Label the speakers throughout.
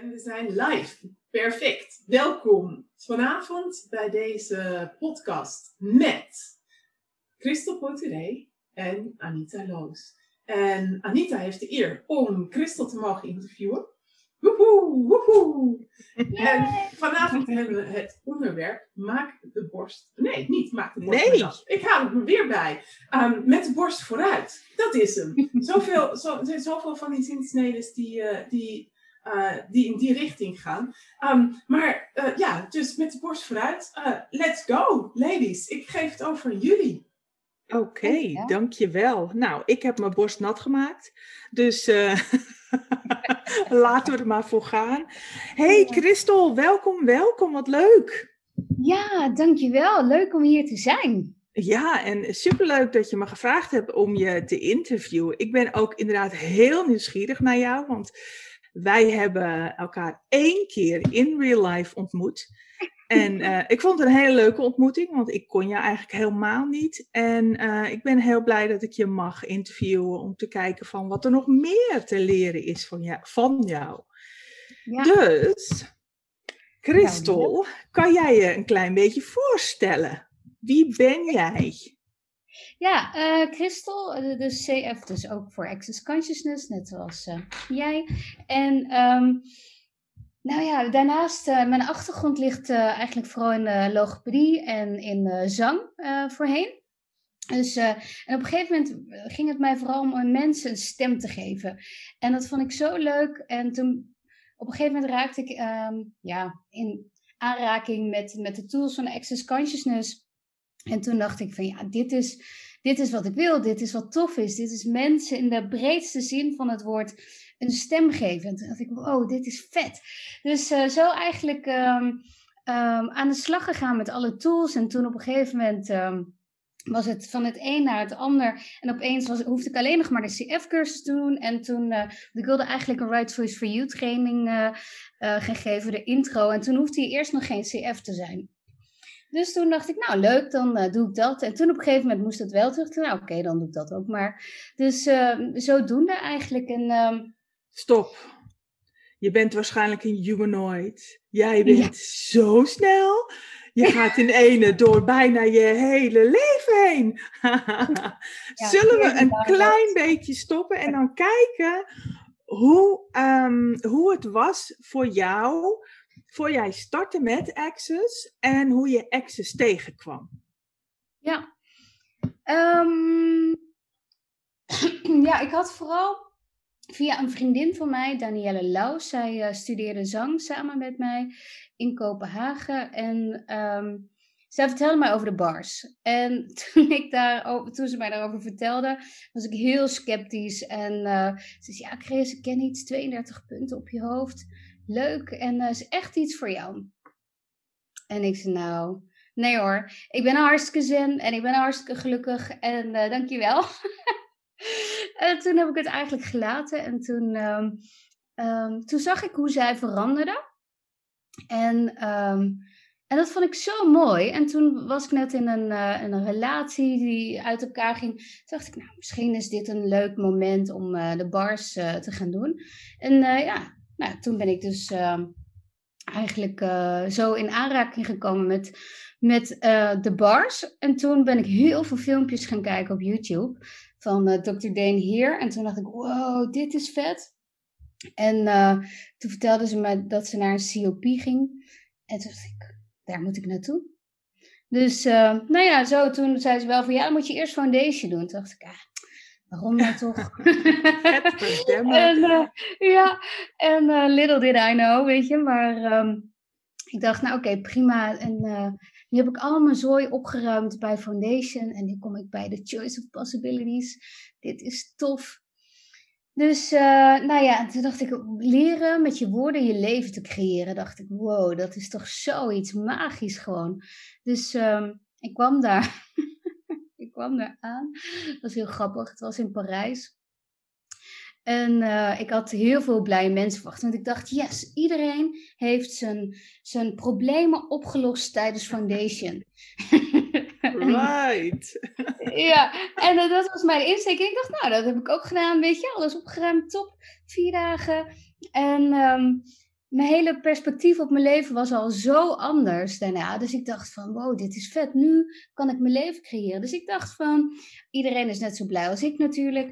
Speaker 1: En we zijn live. Perfect. Welkom vanavond bij deze podcast met Christel Poteré en Anita Loos. En Anita heeft de eer om Christel te mogen interviewen. Woehoe, woehoe. En vanavond hebben we het onderwerp Maak de borst. Nee, niet Maak de borst.
Speaker 2: Nee.
Speaker 1: Ik haal het er weer bij. Um, met de borst vooruit. Dat is hem. Zoveel, zo, er zijn zoveel van die zinsneden die, uh, die, uh, die in die richting gaan. Um, maar uh, ja, dus met de borst vooruit. Uh, let's go, ladies. Ik geef het over aan jullie.
Speaker 2: Oké, okay, ja. dankjewel. Nou, ik heb mijn borst nat gemaakt. Dus uh, laten we er maar voor gaan. Hey Christel, welkom, welkom. Wat leuk.
Speaker 3: Ja, dankjewel. Leuk om hier te zijn.
Speaker 2: Ja, en superleuk dat je me gevraagd hebt om je te interviewen. Ik ben ook inderdaad heel nieuwsgierig naar jou, want wij hebben elkaar één keer in real life ontmoet. En uh, ik vond het een hele leuke ontmoeting, want ik kon je eigenlijk helemaal niet. En uh, ik ben heel blij dat ik je mag interviewen om te kijken van wat er nog meer te leren is van jou. Van jou. Ja. Dus, Christel, kan jij je een klein beetje voorstellen? Wie ben jij?
Speaker 3: Ja, uh, Christel, de CF dus ook voor Access Consciousness, net zoals jij. En... Um, nou ja, daarnaast, mijn achtergrond ligt eigenlijk vooral in logopedie en in zang voorheen. Dus, en op een gegeven moment ging het mij vooral om mensen een stem te geven. En dat vond ik zo leuk. En toen, op een gegeven moment raakte ik um, ja, in aanraking met, met de tools van Access Consciousness. En toen dacht ik van ja, dit is, dit is wat ik wil. Dit is wat tof is. Dit is mensen in de breedste zin van het woord een stem geven. En toen dacht ik, wow, dit is vet. Dus uh, zo eigenlijk um, um, aan de slag gegaan met alle tools. En toen op een gegeven moment um, was het van het een naar het ander. En opeens was, hoefde ik alleen nog maar de CF-cursus te doen. En toen, uh, ik wilde eigenlijk een Right Voice for You training uh, gaan geven, de intro. En toen hoefde hij eerst nog geen CF te zijn. Dus toen dacht ik, nou leuk, dan uh, doe ik dat. En toen op een gegeven moment moest het wel terug. Nou oké, okay, dan doe ik dat ook maar. Dus uh, zodoende eigenlijk. En, uh,
Speaker 2: Stop. Je bent waarschijnlijk een humanoid. Jij bent ja. zo snel. Je gaat in ene door bijna je hele leven heen. Zullen we een klein beetje stoppen en dan kijken hoe, um, hoe het was voor jou voor jij startte met Access en hoe je Access tegenkwam.
Speaker 3: Ja. Um, ja, ik had vooral via een vriendin van mij, Danielle Lau. Zij uh, studeerde zang samen met mij in Kopenhagen. En um, zij vertelde mij over de bars. En toen, ik daar, toen ze mij daarover vertelde, was ik heel sceptisch. En uh, ze zei, ja Chris, ik ken iets, 32 punten op je hoofd leuk en uh, is echt iets voor jou. En ik zei, nou, nee hoor, ik ben hartstikke zen en ik ben hartstikke gelukkig en uh, dankjewel. en toen heb ik het eigenlijk gelaten en toen, um, um, toen zag ik hoe zij veranderde. En, um, en dat vond ik zo mooi. En toen was ik net in een, uh, een relatie die uit elkaar ging. Toen dacht ik, nou, misschien is dit een leuk moment om de bars te gaan doen. En ja, nou, toen ben ik dus uh, eigenlijk uh, zo in aanraking gekomen met, met uh, de bars. En toen ben ik heel veel filmpjes gaan kijken op YouTube van Dr. Dane hier. En toen dacht ik, wow, dit is vet. En toen vertelde ze me dat ze naar een COP ging. En toen dacht ik, daar moet ik naartoe. Dus, nou ja, zo toen zei ze wel van, ja, dan moet je eerst foundation doen. Toen dacht ik, ah, waarom nou toch? en, uh, ja, en uh, little did I know, weet je. Maar um, ik dacht, nou oké, okay, prima. En uh, nu heb ik al mijn zooi opgeruimd bij Foundation. En nu kom ik bij de Choice of Possibilities. Dit is tof. Dus, nou ja, toen dacht ik, leren met je woorden je leven te creëren. Dacht ik, wow, dat is toch zoiets magisch gewoon. Dus um, ik kwam daar kwam daar aan. Dat was heel grappig. Het was in Parijs. En uh, ik had heel veel blije mensen verwacht. Want ik dacht, yes, iedereen heeft zijn, zijn problemen opgelost tijdens Foundation.
Speaker 2: Right.
Speaker 3: ja, en uh, dat was mijn insteek. Ik dacht, nou, dat heb ik ook gedaan. Weet je, alles opgeruimd, top. Vier dagen. En um, mijn hele perspectief op mijn leven was al zo anders daarna. Dus ik dacht van, wow, dit is vet. Nu kan ik mijn leven creëren. Dus ik dacht van, iedereen is net zo blij als ik natuurlijk.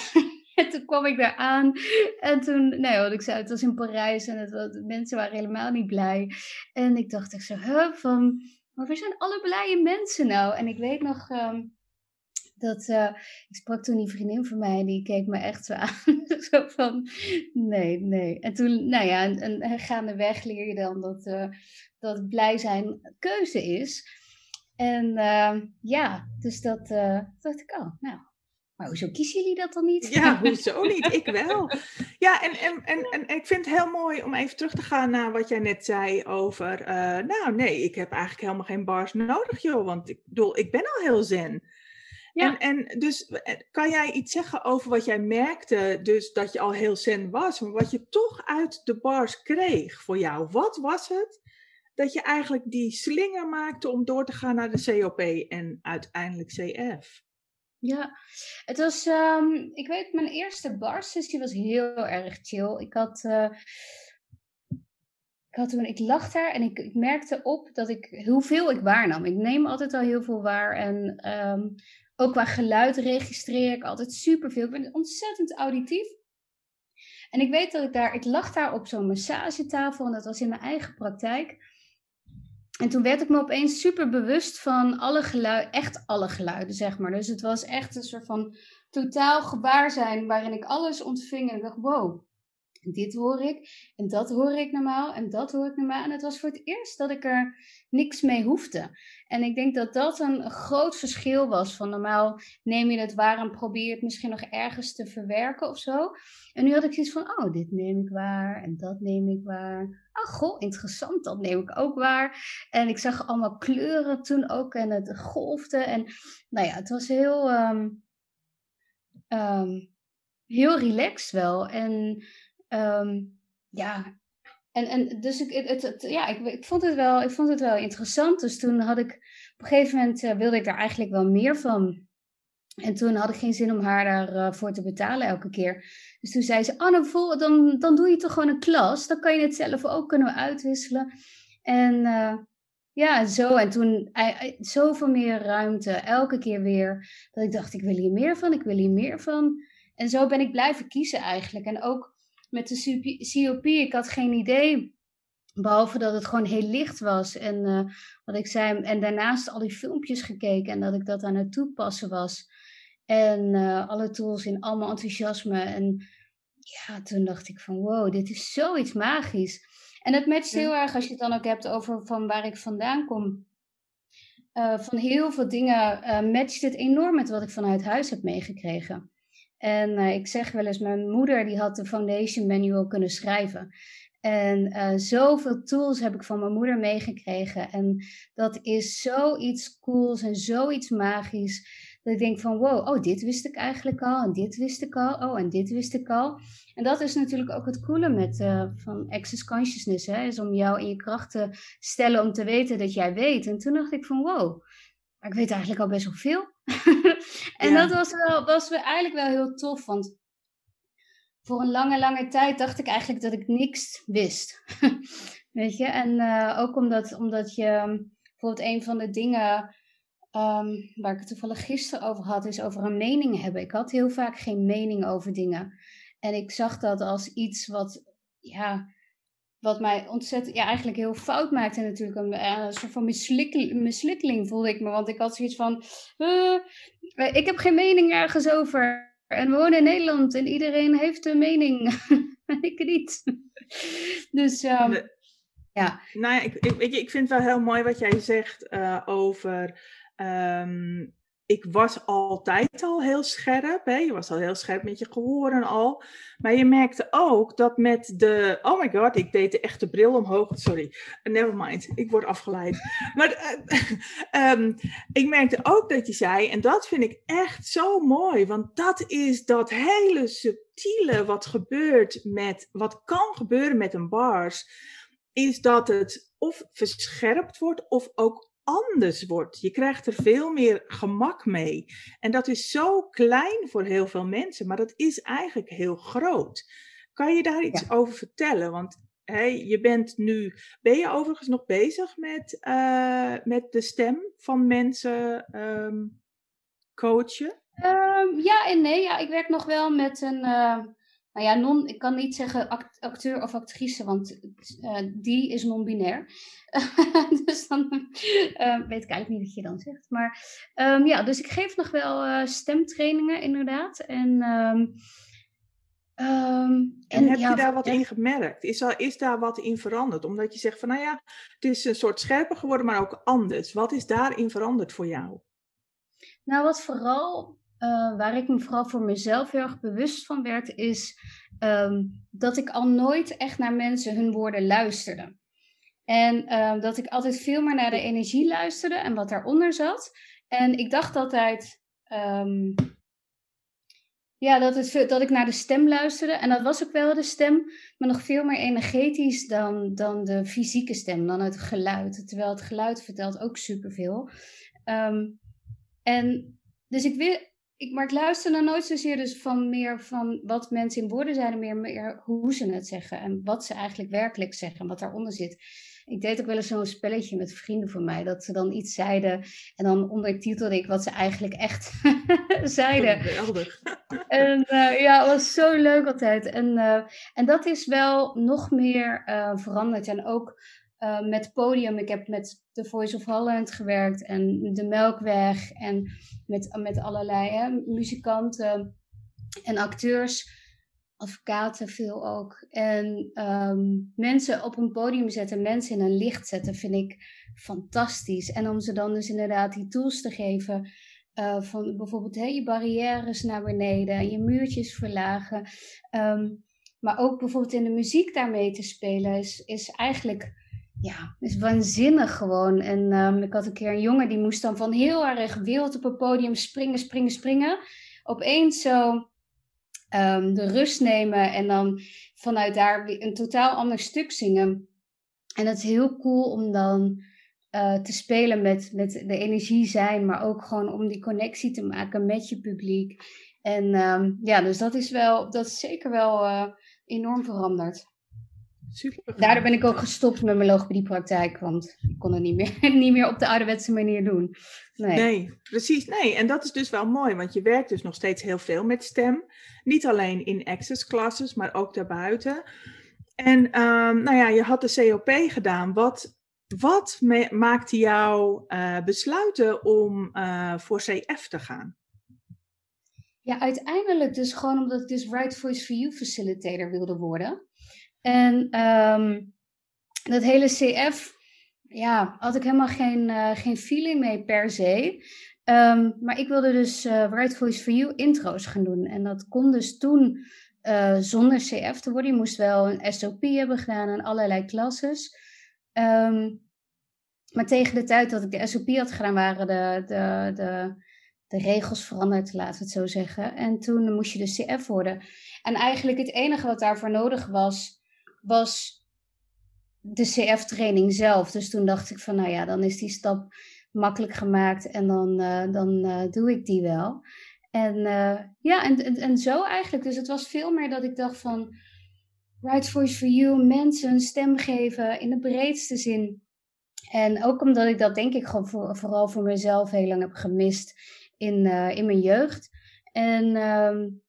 Speaker 3: en toen kwam ik daar aan. En toen, nee, wat ik zei, het was in Parijs en het, was, mensen waren helemaal niet blij. En ik dacht ik zo, van, maar waar zijn alle blije mensen nou? En ik weet nog... Ehm, dat, uh, ik sprak toen die vriendin van mij, die keek me echt zo aan. zo van, nee, nee. En toen, nou ja, en, en gaandeweg leer je dan dat, uh, dat blij zijn keuze is. En uh, ja, dus dat dacht ik, oh, nou, maar hoezo kiezen jullie dat dan niet?
Speaker 2: Ja, hoezo niet? Ik wel. Ja, en, en, en, en ik vind het heel mooi om even terug te gaan naar wat jij net zei over... nou, nee, ik heb eigenlijk helemaal geen bars nodig, joh. Want ik bedoel, ik ben al heel zen. Ja. En, en dus eh, kan jij iets zeggen over wat jij merkte, dus dat je al heel zen was, maar wat je toch uit de bars kreeg voor jou? Wat was het dat je eigenlijk die slinger maakte om door te gaan naar de COP en uiteindelijk CF?
Speaker 3: Ja, het was, um, ik weet, mijn eerste bar-sessie was heel erg chill. Ik had, uh, ik had toen, ik lag daar en ik, ik, merkte op dat ik, hoeveel ik waarnam. Ik neem altijd al heel veel waar en um, ook qua geluid registreer ik altijd superveel. Ik ben ontzettend auditief. En ik weet dat ik daar, ik lag daar op zo'n massagetafel en dat was in mijn eigen praktijk. En toen werd ik me opeens super bewust van alle geluiden, echt alle geluiden, zeg maar. Dus het was echt een soort van totaal gebaar zijn waarin ik alles ontving. En dacht, wow, dit hoor ik en dat hoor ik normaal en dat hoor ik normaal. En het was voor het eerst dat ik er niks mee hoefde. En ik denk dat dat een groot verschil was. Van normaal neem je het waar en probeer het misschien nog ergens te verwerken of zo. En nu had ik zoiets van, oh, dit neem ik waar en dat neem ik waar. Oh, goh, interessant, dat neem ik ook waar. En ik zag allemaal kleuren toen ook en het golfde. En nou ja, het was heel, um, um, heel relaxed wel. En um, ja, en, en dus ik, het, ja, ik, ik, vond het wel, ik vond het wel interessant. Dus toen had ik, op een gegeven moment uh, wilde ik daar eigenlijk wel meer van. En toen had ik geen zin om haar daarvoor uh, voor te betalen elke keer. Dus toen zei ze, Anne, dan, dan doe je toch gewoon een klas. Dan kan je het zelf ook, kunnen uitwisselen. En uh, ja, zo. En toen zoveel meer ruimte, elke keer weer. Dat ik dacht, ik wil hier meer van, ik wil hier meer van. En zo ben ik blijven kiezen eigenlijk. En ook met de COP, ik had geen idee. Behalve dat het gewoon heel licht was. En uh, wat ik zei, en daarnaast al die filmpjes gekeken en dat ik dat aan het toepassen was. En uh, alle tools in allemaal enthousiasme. En ja, toen dacht ik van wow, dit is zoiets magisch. En het matcht heel erg als je het dan ook hebt over van waar ik vandaan kom. Uh, van heel veel dingen matcht het enorm met wat ik vanuit huis heb meegekregen. En uh, ik zeg wel eens, mijn moeder die had de foundation manual kunnen schrijven. En uh, zoveel tools heb ik van mijn moeder meegekregen. En dat is zoiets cools en zoiets magisch. Dat ik denk van wow, oh dit wist ik eigenlijk al. En dit wist ik al. Oh en dit wist ik al. En dat is natuurlijk ook het coole met uh, van Access Consciousness. Hè, is om jou in je kracht te stellen om te weten dat jij weet. En toen dacht ik van wow, maar ik weet eigenlijk al best wel veel. en dat was, wel, was eigenlijk wel heel tof. Want voor een lange, lange tijd dacht ik eigenlijk dat ik niks wist. weet je? En uh, ook omdat, omdat je um, bijvoorbeeld een van de dingen um, waar ik het toevallig gisteren over had, is over een mening hebben. Ik had heel vaak geen mening over dingen. En ik zag dat als iets wat, ja, wat mij ontzettend, ja, eigenlijk heel fout maakte natuurlijk. Een, een soort van mislukkeling voelde ik me. Want ik had zoiets van, uh, ik heb geen mening ergens over. En we wonen in Nederland en iedereen heeft een mening. ik niet. dus um, ja.
Speaker 2: Nou ja, ik, ik, weet je, ik vind het wel heel mooi wat jij zegt uh, over... Um, ik was altijd al heel scherp. Hè? Je was al heel scherp met je gehoor en al. Maar je merkte ook dat met de. Oh my god, ik deed de echte bril omhoog. Sorry, never mind. Ik word afgeleid. maar uh, um, ik merkte ook dat je zei, en dat vind ik echt zo mooi. Want dat is dat hele subtiele wat gebeurt met. Wat kan gebeuren met een bars. Is dat het of verscherpt wordt of ook anders wordt. Je krijgt er veel meer gemak mee. En dat is zo klein voor heel veel mensen, maar dat is eigenlijk heel groot. Kan je daar iets over vertellen? Want hey, je bent nu, ben je overigens nog bezig met, uh, met de stem van mensen um, coachen?
Speaker 3: Um, ja en nee. Ja, ik werk nog wel met een, uh, nou ja, non, ik kan niet zeggen acteur of actrice, want uh, die is non-binair. dus dan uh, weet ik eigenlijk niet wat je dan zegt. Maar um, ja, dus ik geef nog wel uh, stemtrainingen inderdaad. En, um,
Speaker 2: en, en heb ja, je daar wat in gemerkt? Is, er, is daar wat in veranderd? Omdat je zegt van, nou ja, het is een soort scherper geworden, maar ook anders. Wat is daarin veranderd voor jou?
Speaker 3: Nou, wat vooral uh, waar ik me vooral voor mezelf heel erg bewust van werd, is um, dat ik al nooit echt naar mensen hun woorden luisterde. En uh, dat ik altijd veel meer naar de energie luisterde en wat daaronder zat. En ik dacht altijd, um, ja, dat, dat ik naar de stem luisterde. En dat was ook wel de stem, maar nog veel meer energetisch dan, dan de fysieke stem, dan het geluid. Terwijl het geluid vertelt ook superveel. En dus ik ik, maar ik luister dan nooit zozeer dus van meer van wat mensen in woorden zeiden, meer, meer hoe ze het zeggen en wat ze eigenlijk werkelijk zeggen en wat daaronder zit. Ik deed ook wel eens zo'n spelletje met vrienden van mij, dat ze dan iets zeiden en dan ondertitelde ik wat ze eigenlijk echt zeiden. En uh, ja, het was zo leuk altijd. En, uh, en dat is wel nog meer uh, veranderd. En ook uh, met podium. Ik heb met The Voice of Holland gewerkt en de Melkweg en met, met allerlei hè, muzikanten en acteurs, advocaten veel ook. En um, mensen op een podium zetten, mensen in een licht zetten, vind ik fantastisch. En om ze dan dus inderdaad die tools te geven. Uh, van bijvoorbeeld hey, je barrières naar beneden, je muurtjes verlagen. Um, maar ook bijvoorbeeld in de muziek daarmee te spelen is, is eigenlijk ja, is waanzinnig gewoon. En um, ik had een keer een jongen die moest dan van heel erg wild op het podium springen, springen, springen. Opeens zo um, de rust nemen en dan vanuit daar een totaal ander stuk zingen. En dat is heel cool om dan uh, te spelen met, met de energie zijn, maar ook gewoon om die connectie te maken met je publiek. En um, ja, dus dat is wel, dat is zeker wel uh, enorm veranderd.
Speaker 2: Super.
Speaker 3: Daardoor ben ik ook gestopt met mijn logopediepraktijk, want ik kon het niet meer, niet meer op de ouderwetse manier doen.
Speaker 2: Nee. nee, precies. Nee, en dat is dus wel mooi, want je werkt dus nog steeds heel veel met stem. Niet alleen in access classes, maar ook daarbuiten. En um, nou ja, je had de COP gedaan. Wat, wat maakte jou uh, besluiten om uh, voor CF te gaan?
Speaker 3: Ja, uiteindelijk dus gewoon omdat ik dus Right Voice for You facilitator wilde worden. En um, dat hele CF, ja, had ik helemaal geen, uh, geen feeling mee per se. Um, maar ik wilde dus uh, Right Voice for You intro's gaan doen. En dat kon dus toen uh, zonder CF te worden. Je moest wel een SOP hebben gedaan en allerlei klasses. Um, maar tegen de tijd dat ik de SOP had gedaan, waren de, de, de, de regels veranderd, laten we het zo zeggen. En toen moest je dus CF worden. En eigenlijk het enige wat daarvoor nodig was, was de CF-training zelf. Dus toen dacht ik van, nou ja, dan is die stap makkelijk gemaakt en dan, uh, dan uh, doe ik die wel. En uh, ja, en, en, en, zo eigenlijk. Dus het was veel meer dat ik dacht van, Right Voice for You, mensen een stem geven in de breedste zin. En ook omdat ik dat denk ik gewoon voor, vooral voor mezelf heel lang heb gemist in, in mijn jeugd. En um,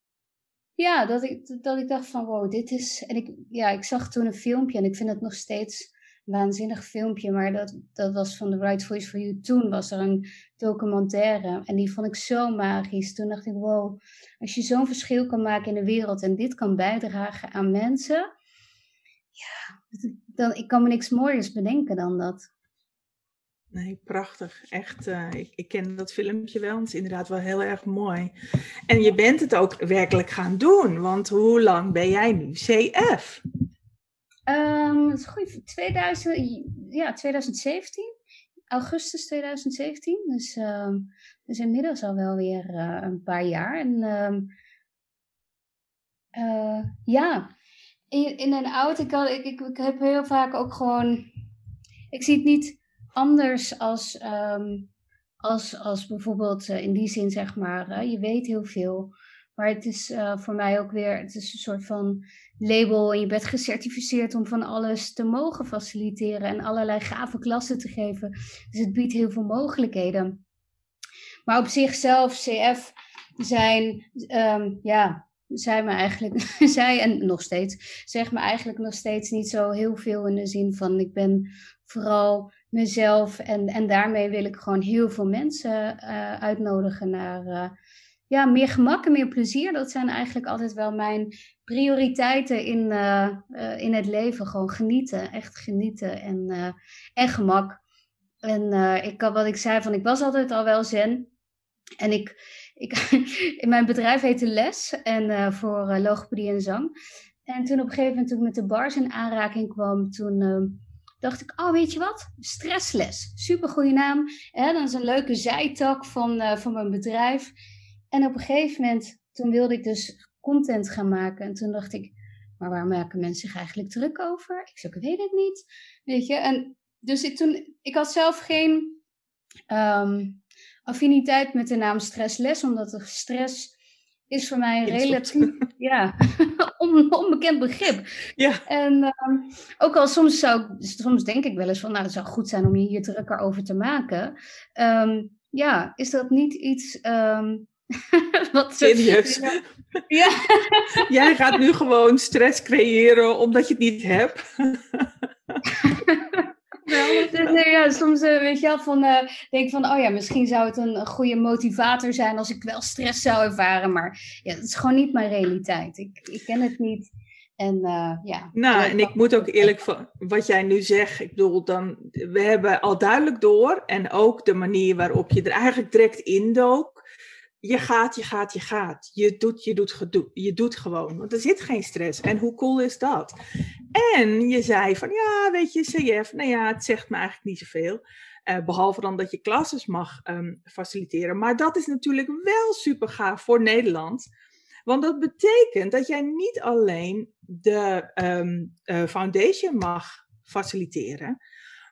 Speaker 3: ja, dat ik, dat ik dacht van wow, dit is. En ik, ja, ik zag toen een filmpje en ik vind het nog steeds een waanzinnig filmpje. Maar dat, dat was van The Right Voice for You. Toen was er een documentaire en die vond ik zo magisch. Toen dacht ik wow, als je zo'n verschil kan maken in de wereld en dit kan bijdragen aan mensen. Ja, dan, ik kan me niks mooiers bedenken dan dat.
Speaker 2: Nee, prachtig. Echt, uh, ik, ik, ken dat filmpje wel. Het is inderdaad wel heel erg mooi. En je bent het ook werkelijk gaan doen. Want hoe lang ben jij nu CF?
Speaker 3: Um, dat is goed. 2000, ja, 2017. Augustus 2017. Dus, dus inmiddels al wel weer uh, een paar jaar. En um, uh, ja, in, in een auto, ik, ik, ik heb heel vaak ook gewoon... Ik zie het niet anders als, um, als, als bijvoorbeeld uh, in die zin, zeg maar, je weet heel veel, Maar het is uh, voor mij ook weer, het is een soort van label. En je bent gecertificeerd om van alles te mogen faciliteren en allerlei gave klassen te geven. Dus het biedt heel veel mogelijkheden. Maar op zichzelf, CF, zijn, um, ja, zij me eigenlijk, zij en nog steeds, zeg me eigenlijk nog steeds niet zo heel veel in de zin van ik ben vooral mezelf en, en daarmee wil ik gewoon heel veel mensen uh, uitnodigen naar uh, ja, meer gemak en meer plezier. Dat zijn eigenlijk altijd wel mijn prioriteiten in, uh, in het leven. Gewoon genieten, echt genieten en, en gemak. En ik, wat ik zei van ik was altijd al wel zen. En ik, ik, in mijn bedrijf heette Les en voor logopedie en zang. En toen op een gegeven moment ik met de bars in aanraking kwam, toen uh, dacht ik, oh weet je wat, stressles, super goede naam. Hè? Dat is een leuke zijtak van, van mijn bedrijf. En op een gegeven moment, toen wilde ik dus content gaan maken. En toen dacht ik, maar waar maken mensen zich eigenlijk druk over? Ik zei, ik weet het niet. Weet je, en dus ik, toen, ik had zelf geen... Um, affiniteit met de naam stressles, omdat de stress is voor mij een relatief ja, on, onbekend begrip. Ja. En um, ook al soms, zou, soms denk ik wel eens van, nou, het zou goed zijn om je hier drukker over te maken. Um, ja, is dat niet iets um,
Speaker 2: wat serieus? Ja. ja. Jij gaat nu gewoon stress creëren omdat je het niet hebt.
Speaker 3: Dus, ja, soms uh, weet je wel, van, uh, denk van, oh ja, misschien zou het een, goede motivator zijn als ik wel stress zou ervaren. Maar ja, het is gewoon niet mijn realiteit. Ik, ik ken het niet. En uh, ja.
Speaker 2: Nou, en ik moet ook eerlijk van wat jij nu zegt, ik bedoel, dan, we hebben al duidelijk door en ook de manier waarop je er eigenlijk direct indook je gaat, je gaat, je gaat. Je doet, je doet, je doet gewoon. Want er zit geen stress. En hoe cool is dat? En je zei van, ja, weet je, CF, nou ja, het zegt me eigenlijk niet zoveel. Uh, behalve dan dat je klasses mag um, faciliteren. Maar dat is natuurlijk wel super gaaf voor Nederland. Want dat betekent dat jij niet alleen de um, uh, foundation mag faciliteren.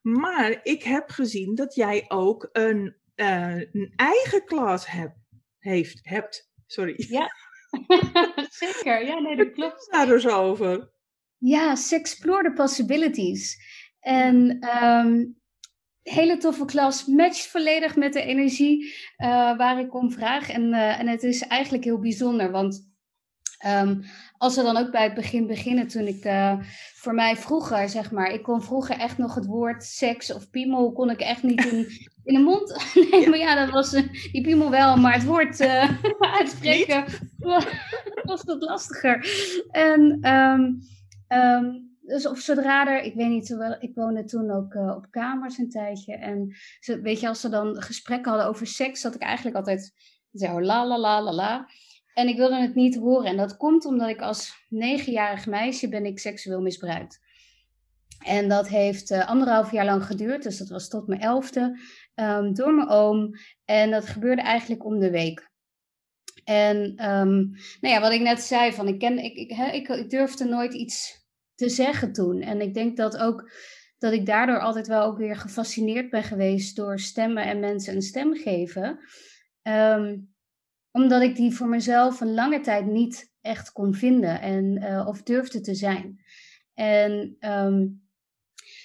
Speaker 2: Maar ik heb gezien dat jij ook een, uh, een eigen klas hebt heeft, hebt. Sorry.
Speaker 3: Ja, zeker. Ja, nee, dat klopt.
Speaker 2: Daar dus over.
Speaker 3: Ja, Explore the Possibilities. En um, hele toffe klas, matcht volledig met de energie uh, waar ik om vraag. En, uh, en het is eigenlijk heel bijzonder, want um, als we dan ook bij het begin beginnen, toen ik uh, voor mij vroeger, zeg maar, ik kon vroeger echt nog het woord seks of piemel, kon ik echt niet in, in de mond nemen. Ja. ja, dat was die piemel wel, maar het woord uitspreken was dat lastiger. En um, um, dus of zodra er, ik weet niet, ik woonde toen ook uh, op kamers een tijdje. En ze, weet je, als ze dan gesprekken hadden over seks, zat ik eigenlijk altijd zo la la la la la. En ik wilde het niet horen. En dat komt omdat ik als negenjarig meisje ben ik seksueel misbruikt. En dat heeft uh, anderhalf jaar lang geduurd. Dus dat was tot mijn elfde. Um, door mijn oom. En dat gebeurde eigenlijk om de week. En um, nou ja, wat ik net zei, van ik, ken, ik, ik, ik durfde nooit iets te zeggen toen. En ik denk dat ook dat ik daardoor altijd wel ook weer gefascineerd ben geweest door stemmen en mensen een stem geven. Um, omdat ik die voor mezelf een lange tijd niet echt kon vinden en, uh, of durfde te zijn. En um,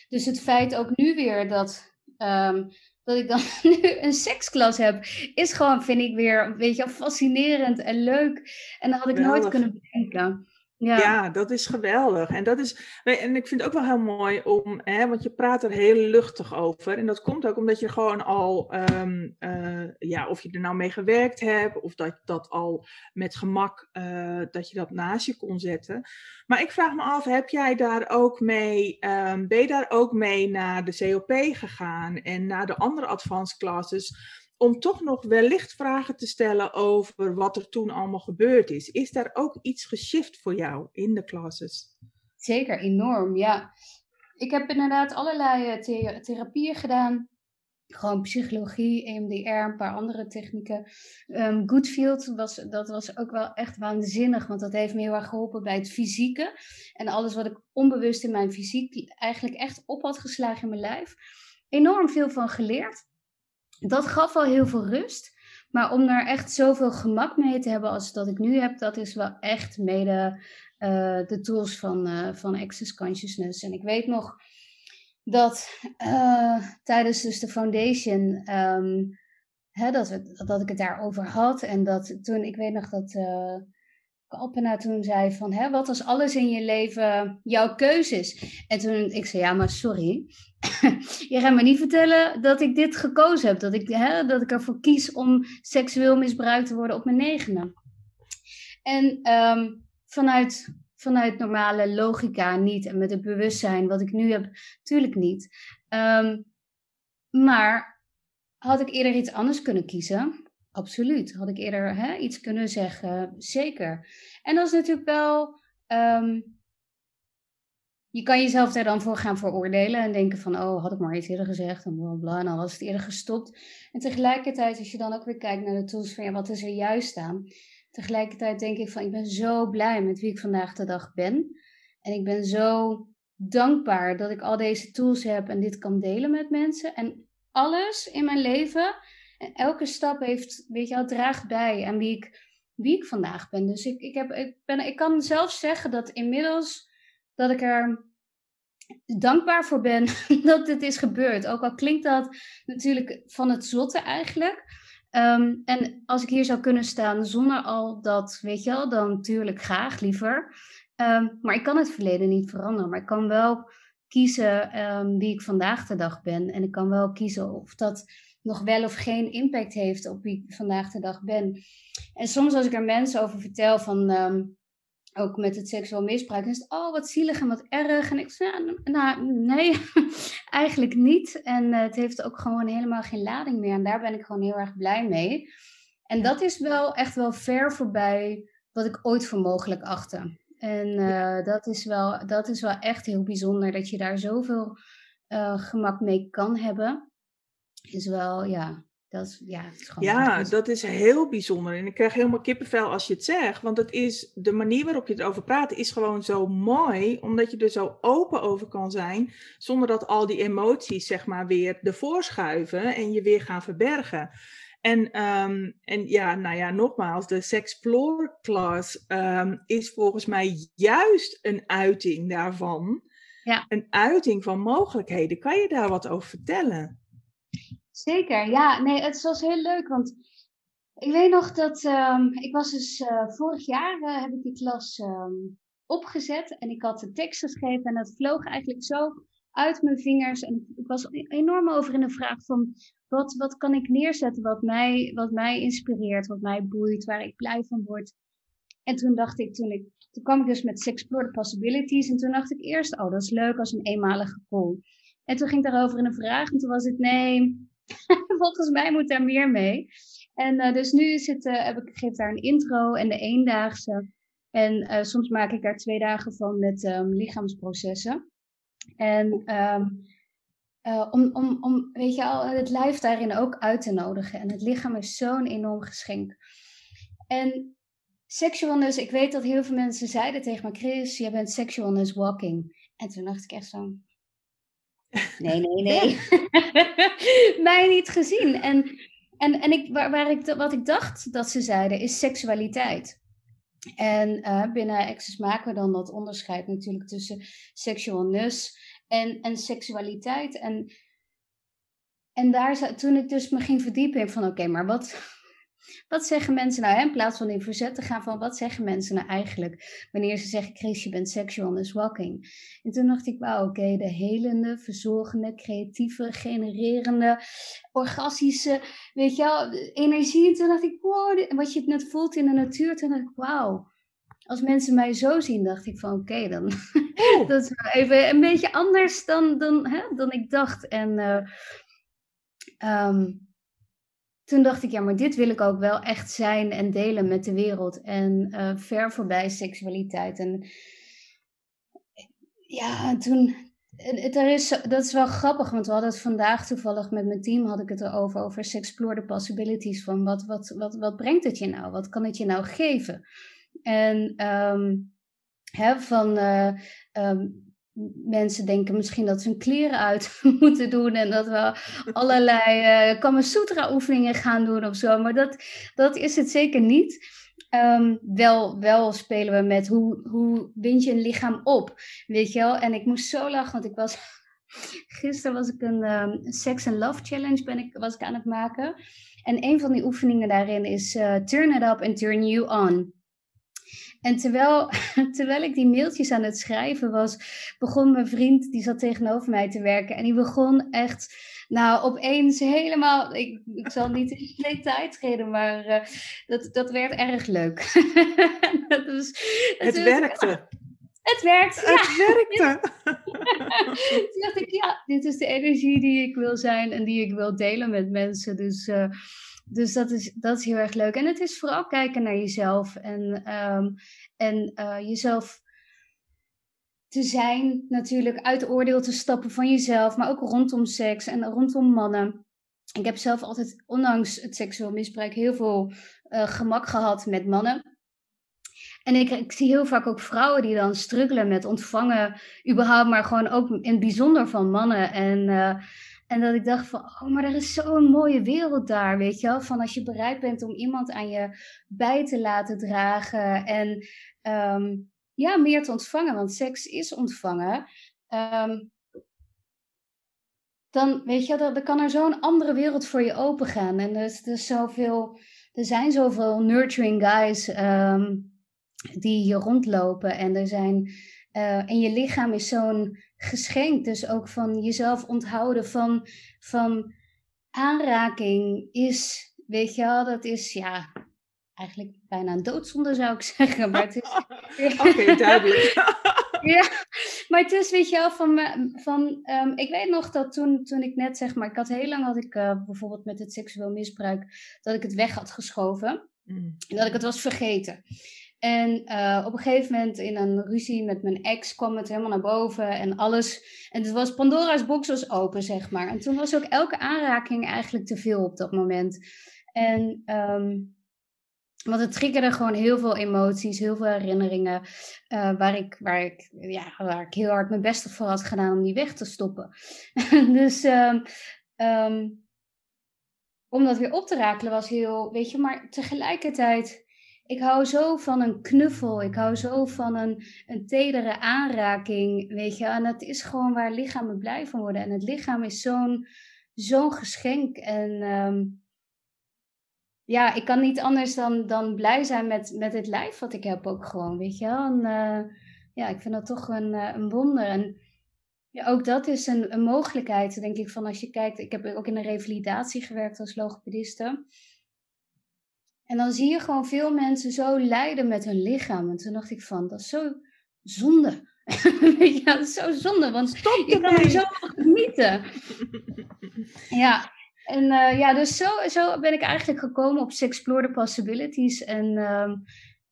Speaker 3: dus het feit ook nu weer dat, um, dat ik dan nu een seksklas heb, is gewoon, vind ik weer, weet je, fascinerend en leuk. En dat had ik nooit kunnen bedenken.
Speaker 2: Ja. dat is geweldig. En, dat is, en ik vind het ook wel heel mooi om, hè, want je praat er heel luchtig over. En dat komt ook omdat je gewoon al, um, uh, ja, of je er nou mee gewerkt hebt, of dat dat al met gemak, uh, dat je dat naast je kon zetten. Maar ik vraag me af, heb jij daar ook mee, um, ben je daar ook mee naar de COP gegaan en naar de andere advanced classes? Om toch nog wellicht vragen te stellen over wat er toen allemaal gebeurd is. Is daar ook iets geshift voor jou in de classes?
Speaker 3: Zeker, enorm, ja. Ik heb inderdaad allerlei eh, therapieën gedaan. Gewoon psychologie, EMDR, een paar andere technieken. Um, Goodfield, was, dat was ook wel echt waanzinnig, want dat heeft me heel erg geholpen bij het fysieke. En alles wat ik onbewust in mijn fysiek eigenlijk echt op had geslagen in mijn lijf. Enorm veel van geleerd dat gaf al heel veel rust. Maar om daar echt zoveel gemak mee te hebben als dat ik nu heb, dat is wel echt mede uh, de tools van, uh, van Access Consciousness. En ik weet nog dat uh, tijdens dus de foundation, hè, dat, we, dat ik het daarover had. En dat toen, ik weet nog dat Alpena toen zei van, hè, wat als alles in je leven jouw keuze is? En toen ik zei, ja, maar sorry, je gaat me niet vertellen dat ik dit gekozen heb, dat ik, hè, dat ik ervoor kies om seksueel misbruikt te worden op mijn negende. En um, vanuit, vanuit normale logica niet en met het bewustzijn wat ik nu heb, natuurlijk niet. Um, maar had ik eerder iets anders kunnen kiezen? Absoluut. Had ik eerder hè, iets kunnen zeggen? Zeker. En dat is natuurlijk wel. Um, je kan jezelf daar dan voor gaan veroordelen en denken van, oh, had ik maar iets eerder gezegd en bla en dan was het eerder gestopt. En tegelijkertijd, als je dan ook weer kijkt naar de tools van, ja, wat is er juist aan? Tegelijkertijd denk ik van, ik ben zo blij met wie ik vandaag de dag ben. En ik ben zo dankbaar dat ik al deze tools heb en dit kan delen met mensen. En alles in mijn leven en elke stap heeft, weet je wel, draagt bij aan wie ik, wie ik vandaag ben. Dus ik, ik, heb, ik, ben, ik kan zelf zeggen dat inmiddels dat ik er dankbaar voor ben dat dit is gebeurd. Ook al klinkt dat natuurlijk van het zotte eigenlijk. Um, en als ik hier zou kunnen staan zonder al dat, weet je wel, dan natuurlijk graag liever. Um, maar ik kan het verleden niet veranderen. Maar ik kan wel kiezen um, wie ik vandaag de dag ben. En ik kan wel kiezen of dat nog wel of geen impact heeft op wie ik vandaag de dag ben. En soms als ik er mensen over vertel van ook met het seksueel misbruik. Dan is het, oh, wat zielig en wat erg. En ik zei, nou, nee, eigenlijk niet. En uh, het heeft ook gewoon helemaal geen lading meer. En daar ben ik gewoon heel erg blij mee. En dat is wel echt wel ver voorbij wat ik ooit voor mogelijk achtte. En uh, dat, is wel, dat is wel echt heel bijzonder dat je daar zoveel uh, gemak mee kan hebben. Is wel, ja, dat, ja, is gewoon
Speaker 2: ja dat is heel bijzonder. En ik krijg helemaal kippenvel als je het zegt. Want het is, de manier waarop je erover praat is gewoon zo mooi. Omdat je er zo open over kan zijn. Zonder dat al die emoties zeg maar weer ervoor schuiven. En je weer gaan verbergen. En, um, en ja, nou ja, nogmaals, de Sexplore class um, is volgens mij juist een uiting daarvan. Ja. Een uiting van mogelijkheden. Kan je daar wat over vertellen?
Speaker 3: Zeker, ja. Nee, het was heel leuk, want ik weet nog dat um, ik was dus uh, vorig jaar uh, heb ik die klas um, opgezet en ik had de tekst geschreven en dat vloog eigenlijk zo uit mijn vingers en ik was enorm over in de vraag van wat, wat kan ik neerzetten wat mij, wat mij inspireert, wat mij boeit, waar ik blij van word. En toen dacht ik, toen, ik, toen kwam ik dus met Explore the Possibilities en toen dacht ik eerst, oh dat is leuk als een eenmalige call. En toen ging ik daarover in een vraag en toen was het nee, Volgens mij moet daar meer mee. En uh, dus nu zit, uh, heb ik, geef daar een intro en de eendaagse. En uh, soms maak ik daar twee dagen van met um, lichaamsprocessen. En um, om, om, om, weet je al, het lijf daarin ook uit te nodigen. En het lichaam is zo'n enorm geschenk. En sexualness, ik weet dat heel veel mensen zeiden tegen me, Chris, jij bent sexualness walking. En toen dacht ik echt zo, Nee, nee, nee. Mij niet gezien. En, en, en ik, waar, waar ik, wat ik dacht dat ze zeiden, is seksualiteit. En uh, binnen Access maken we dan dat onderscheid natuurlijk tussen sexual nus en, en seksualiteit. En, en daar, toen ik dus me ging verdiepen van oké, maar wat, wat zeggen mensen nou, hè, in plaats van in verzet te gaan van wat zeggen mensen nou eigenlijk wanneer ze zeggen, Chris, je bent sexual is walking. En toen dacht ik, wauw, oké, de helende, verzorgende, creatieve, genererende, orgastische, weet je wel, energie. En toen dacht ik, wow, wat je het net voelt in de natuur, toen dacht ik, wauw. Als mensen mij zo zien, dacht ik van oké, dan oh. dat is even een beetje anders dan, dan, hè, dan ik dacht. En uh, um, toen dacht ik, ja, maar dit wil ik ook wel echt zijn en delen met de wereld. En uh, ver voorbij seksualiteit. En ja, toen. Er is, dat is wel grappig, want we hadden het vandaag toevallig met mijn team had ik het erover, over explore the possibilities. Van wat, wat, wat, wat brengt het je nou? Wat kan het je nou geven? En um, hè, van uh, um, mensen denken misschien dat ze hun kleren uit moeten doen en dat we allerlei uh, Sutra oefeningen gaan doen of zo. Maar dat, dat is het zeker niet. Um, wel, wel spelen we met hoe, hoe bind je een lichaam op, weet je wel. En ik moest zo lachen, want ik was... Gisteren was ik een um, Sex and Love Challenge ben ik, was ik aan het maken. En een van die oefeningen daarin is uh, Turn it up and turn you on. En terwijl, terwijl ik die mailtjes aan het schrijven was, begon mijn vriend, die zat tegenover mij te werken. En die begon echt, nou, opeens helemaal, ik, ik zal niet in detail treden, maar uh, dat, dat werd erg leuk.
Speaker 2: dat was, het werkte.
Speaker 3: Het werkt.
Speaker 2: Het ja. werkte.
Speaker 3: Toen dacht ik, ja, dit is de energie die ik wil zijn en die ik wil delen met mensen. Dus uh, dus dat is, dat is heel erg leuk. En het is vooral kijken naar jezelf en, um, en uh, jezelf te zijn, natuurlijk uit oordeel te stappen van jezelf, maar ook rondom seks en rondom mannen. Ik heb zelf altijd, ondanks het seksueel misbruik, heel veel uh, gemak gehad met mannen. En ik, ik, zie heel vaak ook vrouwen die dan struggelen met ontvangen, überhaupt, maar gewoon ook in het bijzonder van mannen. En uh, en dat ik dacht van, oh, maar er is zo'n mooie wereld daar, weet je wel. Van als je bereid bent om iemand aan je bij te laten dragen en um, ja, meer te ontvangen, want seks is ontvangen. Um, dan, weet je, dan, kan er zo'n andere wereld voor je open gaan. En er, is, er, is zoveel, er zijn zoveel nurturing guys um, die hier rondlopen. En er zijn, uh, en je lichaam is zo'n geschenk. Dus ook van jezelf onthouden van, van aanraking is, weet je wel, dat is ja, eigenlijk bijna een doodzonde zou ik zeggen. Maar het is.
Speaker 2: Oké, duidelijk.
Speaker 3: ja, maar het is, weet je wel, van, van um, ik weet nog dat toen, toen ik net zeg maar, ik had heel lang had ik uh, bijvoorbeeld met het seksueel misbruik, dat ik het weg had geschoven. Mm. En dat ik het was vergeten. En uh, op een gegeven moment in een ruzie met mijn ex kwam het helemaal naar boven en alles. En het was Pandora's box was open, zeg maar. En toen was ook elke aanraking eigenlijk te veel op dat moment. En um, want het triggerde gewoon heel veel emoties, heel veel herinneringen. Uh, waar, ik, waar, ik, ja, waar ik heel hard mijn best voor had gedaan om die weg te stoppen. dus um, om dat weer op te rakelen was heel, weet je, maar tegelijkertijd ik hou zo van een knuffel. Ik hou zo van een, een tedere aanraking. Weet je, en het is gewoon waar lichamen blij van worden. En het lichaam is zo'n zo'n geschenk. En um, ja, ik kan niet anders dan, dan blij zijn met, met het lijf wat ik heb ook gewoon. Weet je En, uh, ja, ik vind dat toch een, uh, een wonder. En ja, ook dat is een, een mogelijkheid, denk ik, van als je kijkt. Ik heb ook in een revalidatie gewerkt als logopediste. En dan zie je gewoon veel mensen zo lijden met hun lichaam. En toen dacht ik van, dat is zo zonde. ja, dat is zo zonde, want Stop je kan er zo genieten. ja, en uh, ja, dus zo, zo ben ik eigenlijk gekomen op Explore the Possibilities. En uh,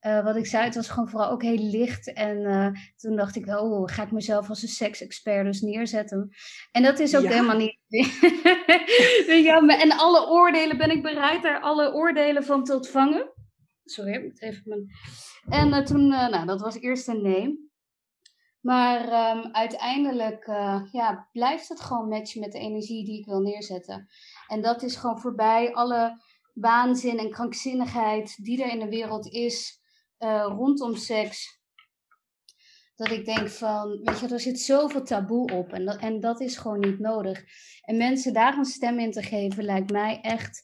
Speaker 3: uh, wat ik zei, het was gewoon vooral ook heel licht. En uh, toen dacht ik, oh, ga ik mezelf als een seksexpert dus neerzetten. En dat is ook ja. helemaal niet. ja, en alle oordelen, ben ik bereid daar alle oordelen van te ontvangen? Sorry, ik moet even mijn. En uh, toen, nou, dat was eerst een nee. Maar um, uiteindelijk ja, blijft het gewoon matchen met de energie die ik wil neerzetten. En dat is gewoon voorbij alle waanzin en krankzinnigheid die er in de wereld is rondom seks. Dat ik denk van, weet je, er zit zoveel taboe op en dat, en dat is gewoon niet nodig. En mensen daar een stem in te geven lijkt mij echt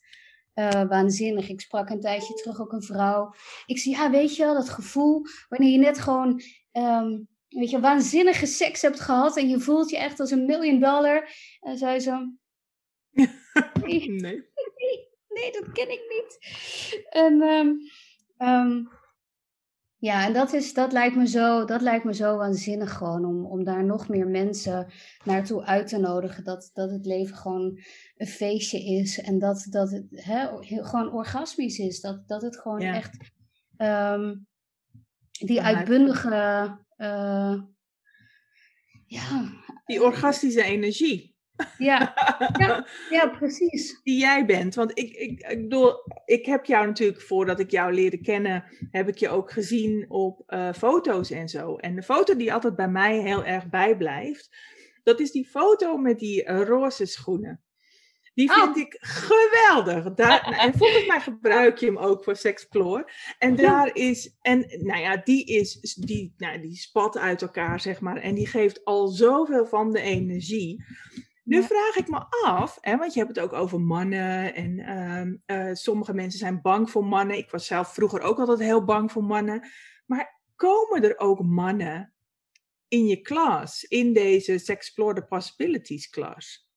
Speaker 3: uh, waanzinnig. Ik sprak een tijdje terug ook een vrouw. Ik zie, ja, weet je wel, dat gevoel wanneer je net gewoon, um, weet je, waanzinnige seks hebt gehad en je voelt je echt als een miljoen dollar. En zei zo,
Speaker 2: nee. nee.
Speaker 3: nee, dat ken ik niet. En um, um, ja, en dat, is, dat, lijkt me zo, dat lijkt me zo waanzinnig gewoon om, om daar nog meer mensen naartoe uit te nodigen. Dat, dat het leven gewoon een feestje is en dat, dat het hè, gewoon orgasmisch is. Dat, dat het gewoon ja. echt um, die uitbundige. Uh, ja.
Speaker 2: Die orgastische energie.
Speaker 3: Ja, ja, ja, precies.
Speaker 2: Die jij bent. Want ik, ik, ik bedoel, ik heb jou natuurlijk, voordat ik jou leerde kennen, heb ik je ook gezien op uh, foto's en zo. En de foto die altijd bij mij heel erg bijblijft, dat is die foto met die uh, roze schoenen. Die vind
Speaker 3: Oh.
Speaker 2: ik geweldig. Daar, en volgens mij gebruik je hem ook voor Sexplore. En daar is, en nou ja, die is, die, nou, die spat uit elkaar, zeg maar. En die geeft al zoveel van de energie. Nu vraag ik me af, hè, want je hebt het ook over mannen. En ehm, eh, sommige mensen zijn bang voor mannen. Ik was zelf vroeger ook altijd heel bang voor mannen. Maar komen er ook mannen in je klas, in deze Sexplore the Possibilities klas?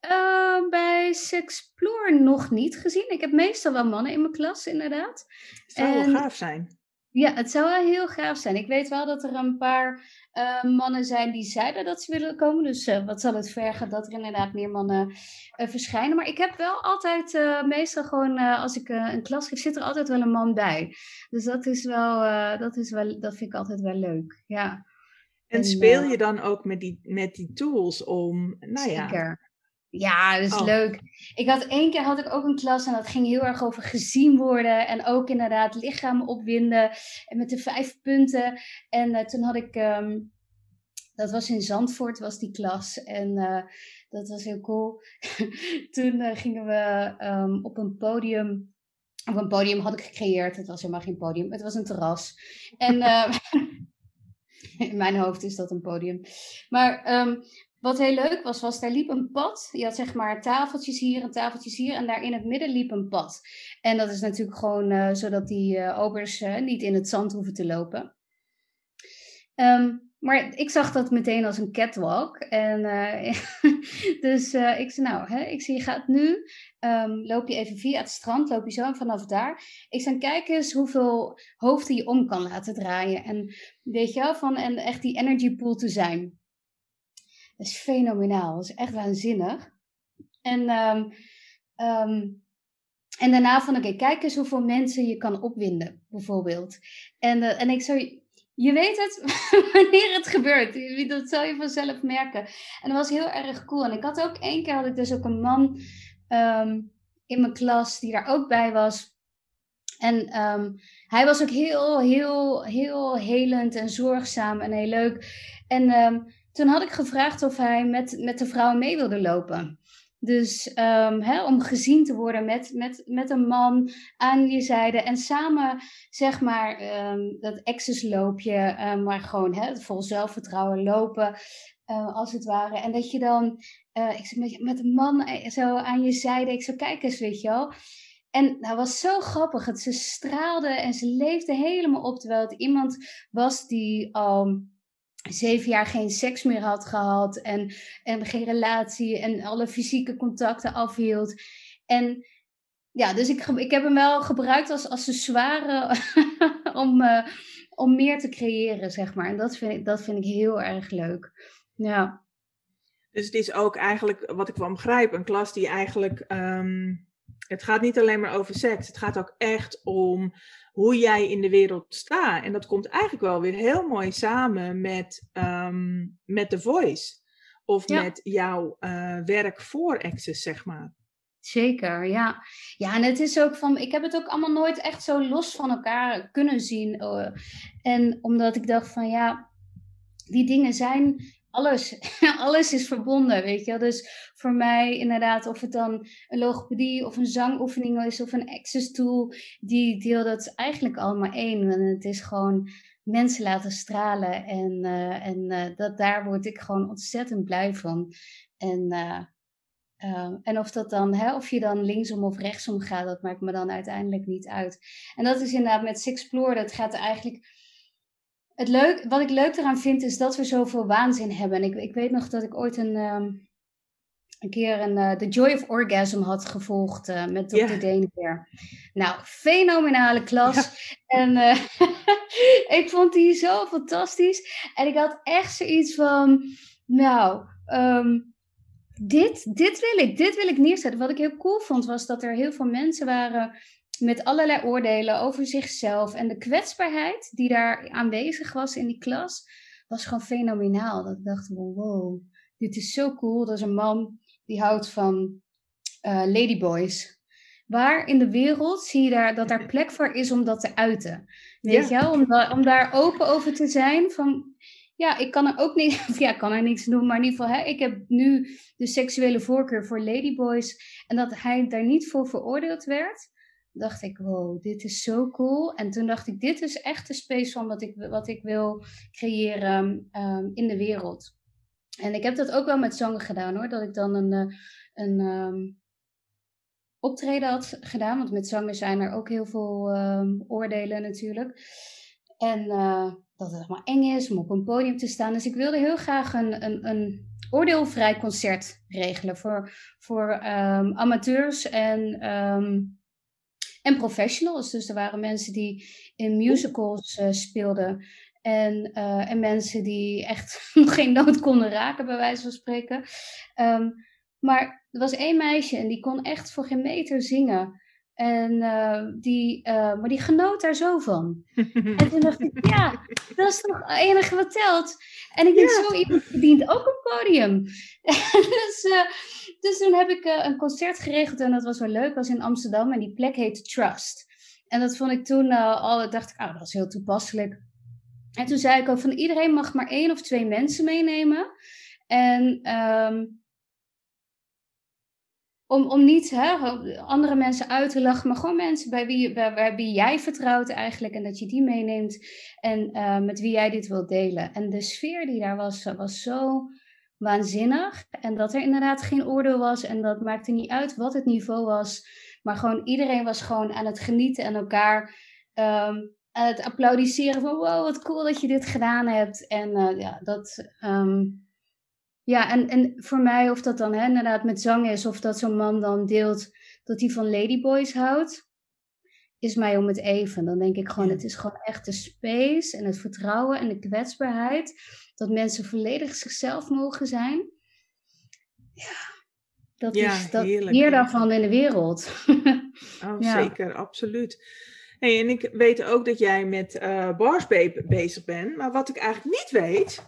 Speaker 3: Eh, bij Sexplore nog niet gezien. Ik heb meestal wel mannen in mijn klas, inderdaad.
Speaker 2: Het zou
Speaker 3: En-
Speaker 2: wel gaaf zijn.
Speaker 3: Ja, het zou wel heel gaaf zijn. Ik weet wel dat er een paar eh, mannen zijn die zeiden dat ze willen komen. Dus eh, wat zal het vergen dat er inderdaad meer mannen eh, verschijnen. Maar ik heb wel altijd, meestal gewoon als ik een klas geef, zit er altijd wel een man bij. Dus dat is wel, dat is wel, dat vind ik altijd wel leuk. Ja,
Speaker 2: En
Speaker 3: En,
Speaker 2: speel je dan ook met die, met die tools om, nou
Speaker 3: zeker. Ja, dat is
Speaker 2: Oh.
Speaker 3: leuk. Ik had één keer had ik ook een klas en dat ging heel erg over gezien worden en ook inderdaad lichaam opwinden en met de vijf punten. En eh, toen had ik, ehm, dat was in Zandvoort was die klas en eh, dat was heel cool. toen eh, gingen we ehm, op een podium, of een podium had ik gecreëerd. Het was helemaal geen podium, het was een terras. En in mijn hoofd is dat een podium. Maar ehm, wat heel leuk was, was daar liep een pad. Je had zeg maar tafeltjes hier en tafeltjes hier. En daar in het midden liep een pad. En dat is natuurlijk gewoon eh, zodat die eh, obers eh, niet in het zand hoeven te lopen. Ehm, maar ik zag dat meteen als een catwalk. En dus ik zei, nou, hè, ik zie, je gaat nu, ehm, loop je even via het strand, loop je zo en vanaf daar. Ik zei, kijk eens hoeveel hoofden je om kan laten draaien. En weet je wel, van, en echt die energy pool te zijn. Is fenomenaal. Dat is echt waanzinnig. En, ehm, ehm, en daarna van, oké, kijk eens hoeveel mensen je kan opwinden, bijvoorbeeld. En, eh, en ik zou, je weet het wanneer het gebeurt. Dat zal je vanzelf merken. En dat was heel erg cool. En ik had ook één keer, had ik dus ook een man ehm, in mijn klas die daar ook bij was. En hij was ook heel, heel, heel helend en zorgzaam en heel leuk. En toen had ik gevraagd of hij met, met de vrouwen mee wilde lopen. Dus ehm, hè, om gezien te worden met, met, met een man aan je zijde. En samen, zeg maar, ehm, dat accessloopje, eh, maar gewoon hè, vol zelfvertrouwen lopen, eh, als het ware. En dat je dan, eh, ik zeg, met, met een man eh, zo aan je zijde, ik zou kijken eens, weet je wel. En dat was zo grappig. Ze straalde en ze leefde helemaal op. Terwijl het iemand was die al zeven jaar geen seks meer had gehad. En, en geen relatie en alle fysieke contacten afhield. En ja, dus ik, ik heb hem wel gebruikt als accessoire om, eh, om meer te creëren, zeg maar. En dat vind ik, dat vind ik heel erg leuk. Ja,
Speaker 2: Dus het is ook eigenlijk, wat ik wel begrijp, een klas die eigenlijk. ehm, het gaat niet alleen maar over seks. Het gaat ook echt om hoe jij in de wereld staat. En dat komt eigenlijk wel weer heel mooi samen met, ehm, met The Voice. Of
Speaker 3: Ja.
Speaker 2: met jouw eh, werk voor Access, zeg maar.
Speaker 3: Zeker, ja. Ja, en het is ook van, ik heb het ook allemaal nooit echt zo los van elkaar kunnen zien. eh. en omdat ik dacht van, ja, die dingen zijn, alles, alles is verbonden, weet je wel. Dus voor mij inderdaad, of het dan een logopedie of een zangoefening is of een access tool, die deel dat is eigenlijk allemaal één. En het is gewoon mensen laten stralen en, eh, en eh, dat, daar word ik gewoon ontzettend blij van. En... eh, Ehm, en of dat dan, hè, of je dan linksom of rechtsom gaat, dat maakt me dan uiteindelijk niet uit. En dat is inderdaad met Sixplore, dat gaat eigenlijk. Het leuk, wat ik leuk eraan vind, is dat we zoveel waanzin hebben. En ik, ik weet nog dat ik ooit een, ehm, een keer een eh, The Joy of Orgasm had gevolgd eh, met Dr. Denekeer. Nou, fenomenale klas. En eh, ik vond die zo fantastisch. En ik had echt zoiets van, nou, ehm, dit, dit wil ik, dit wil ik neerzetten. Wat ik heel cool vond, was dat er heel veel mensen waren met allerlei oordelen over zichzelf. En de kwetsbaarheid die daar aanwezig was in die klas, was gewoon fenomenaal. Dat ik dacht, wow, dit is zo cool. Dat is een man die houdt van uh, ladyboys. Waar in de wereld zie je daar, dat daar plek voor is om dat te uiten? Weet je wel? Om, om daar open over te zijn van... Ja, ik kan er ook niet... Ja, kan er niets doen, maar in ieder geval... Hè, ik heb nu de seksuele voorkeur voor ladyboys. En dat hij daar niet voor veroordeeld werd dacht ik, wow, dit is zo cool. En toen dacht ik, dit is echt de space van wat ik, wat ik wil creëren um, in de wereld. En ik heb dat ook wel met zangen gedaan hoor. Dat ik dan een, eh, een um, optreden had gedaan. Want met zangen zijn er ook heel veel um, oordelen natuurlijk. En uh, dat het allemaal eng is om op een podium te staan. Dus ik wilde heel graag een, een, een oordeelvrij concert regelen voor, voor amateurs en en professionals. Dus er waren mensen die in musicals uh, speelden. En, uh, en mensen die echt geen nood konden raken, bij wijze van spreken. Um, maar er was één meisje en die kon echt voor geen meter zingen. En uh, die, uh, maar die genoot daar zo van. en toen dacht ik, ja, dat is toch het enige wat telt. En ik denk, ja. zo iemand verdient ook een podium. dus, uh, dus toen heb ik een concert geregeld en dat was wel leuk. Was in Amsterdam en die plek heette Trust. En dat vond ik toen al, dacht ik, oh, dat was heel toepasselijk. En toen zei ik ook van iedereen mag maar één of twee mensen meenemen. En um, om, om niet hè, andere mensen uit te lachen, maar gewoon mensen bij wie, bij, wie jij vertrouwt eigenlijk. En dat je die meeneemt en uh, met wie jij dit wilt delen. En de sfeer die daar was, was zo waanzinnig. En dat er inderdaad geen oordeel was. En dat maakte niet uit wat het niveau was. Maar gewoon iedereen was gewoon aan het genieten en elkaar um, aan het applaudisseren van wow, wat cool dat je dit gedaan hebt. En uh, ja, dat... Um, ja, en, en voor mij, of dat dan hè, inderdaad met zang is, of dat zo'n man dan deelt dat hij van ladyboys houdt, is mij om het even. Dan denk ik gewoon, het is gewoon echt de space en het vertrouwen en de kwetsbaarheid. Dat mensen volledig zichzelf mogen zijn. Ja, dat is dat, meer daarvan in de wereld.
Speaker 2: oh, zeker, absoluut. Hey, en ik weet ook dat jij met uh, Barsbabe bezig bent. Maar wat ik eigenlijk niet weet,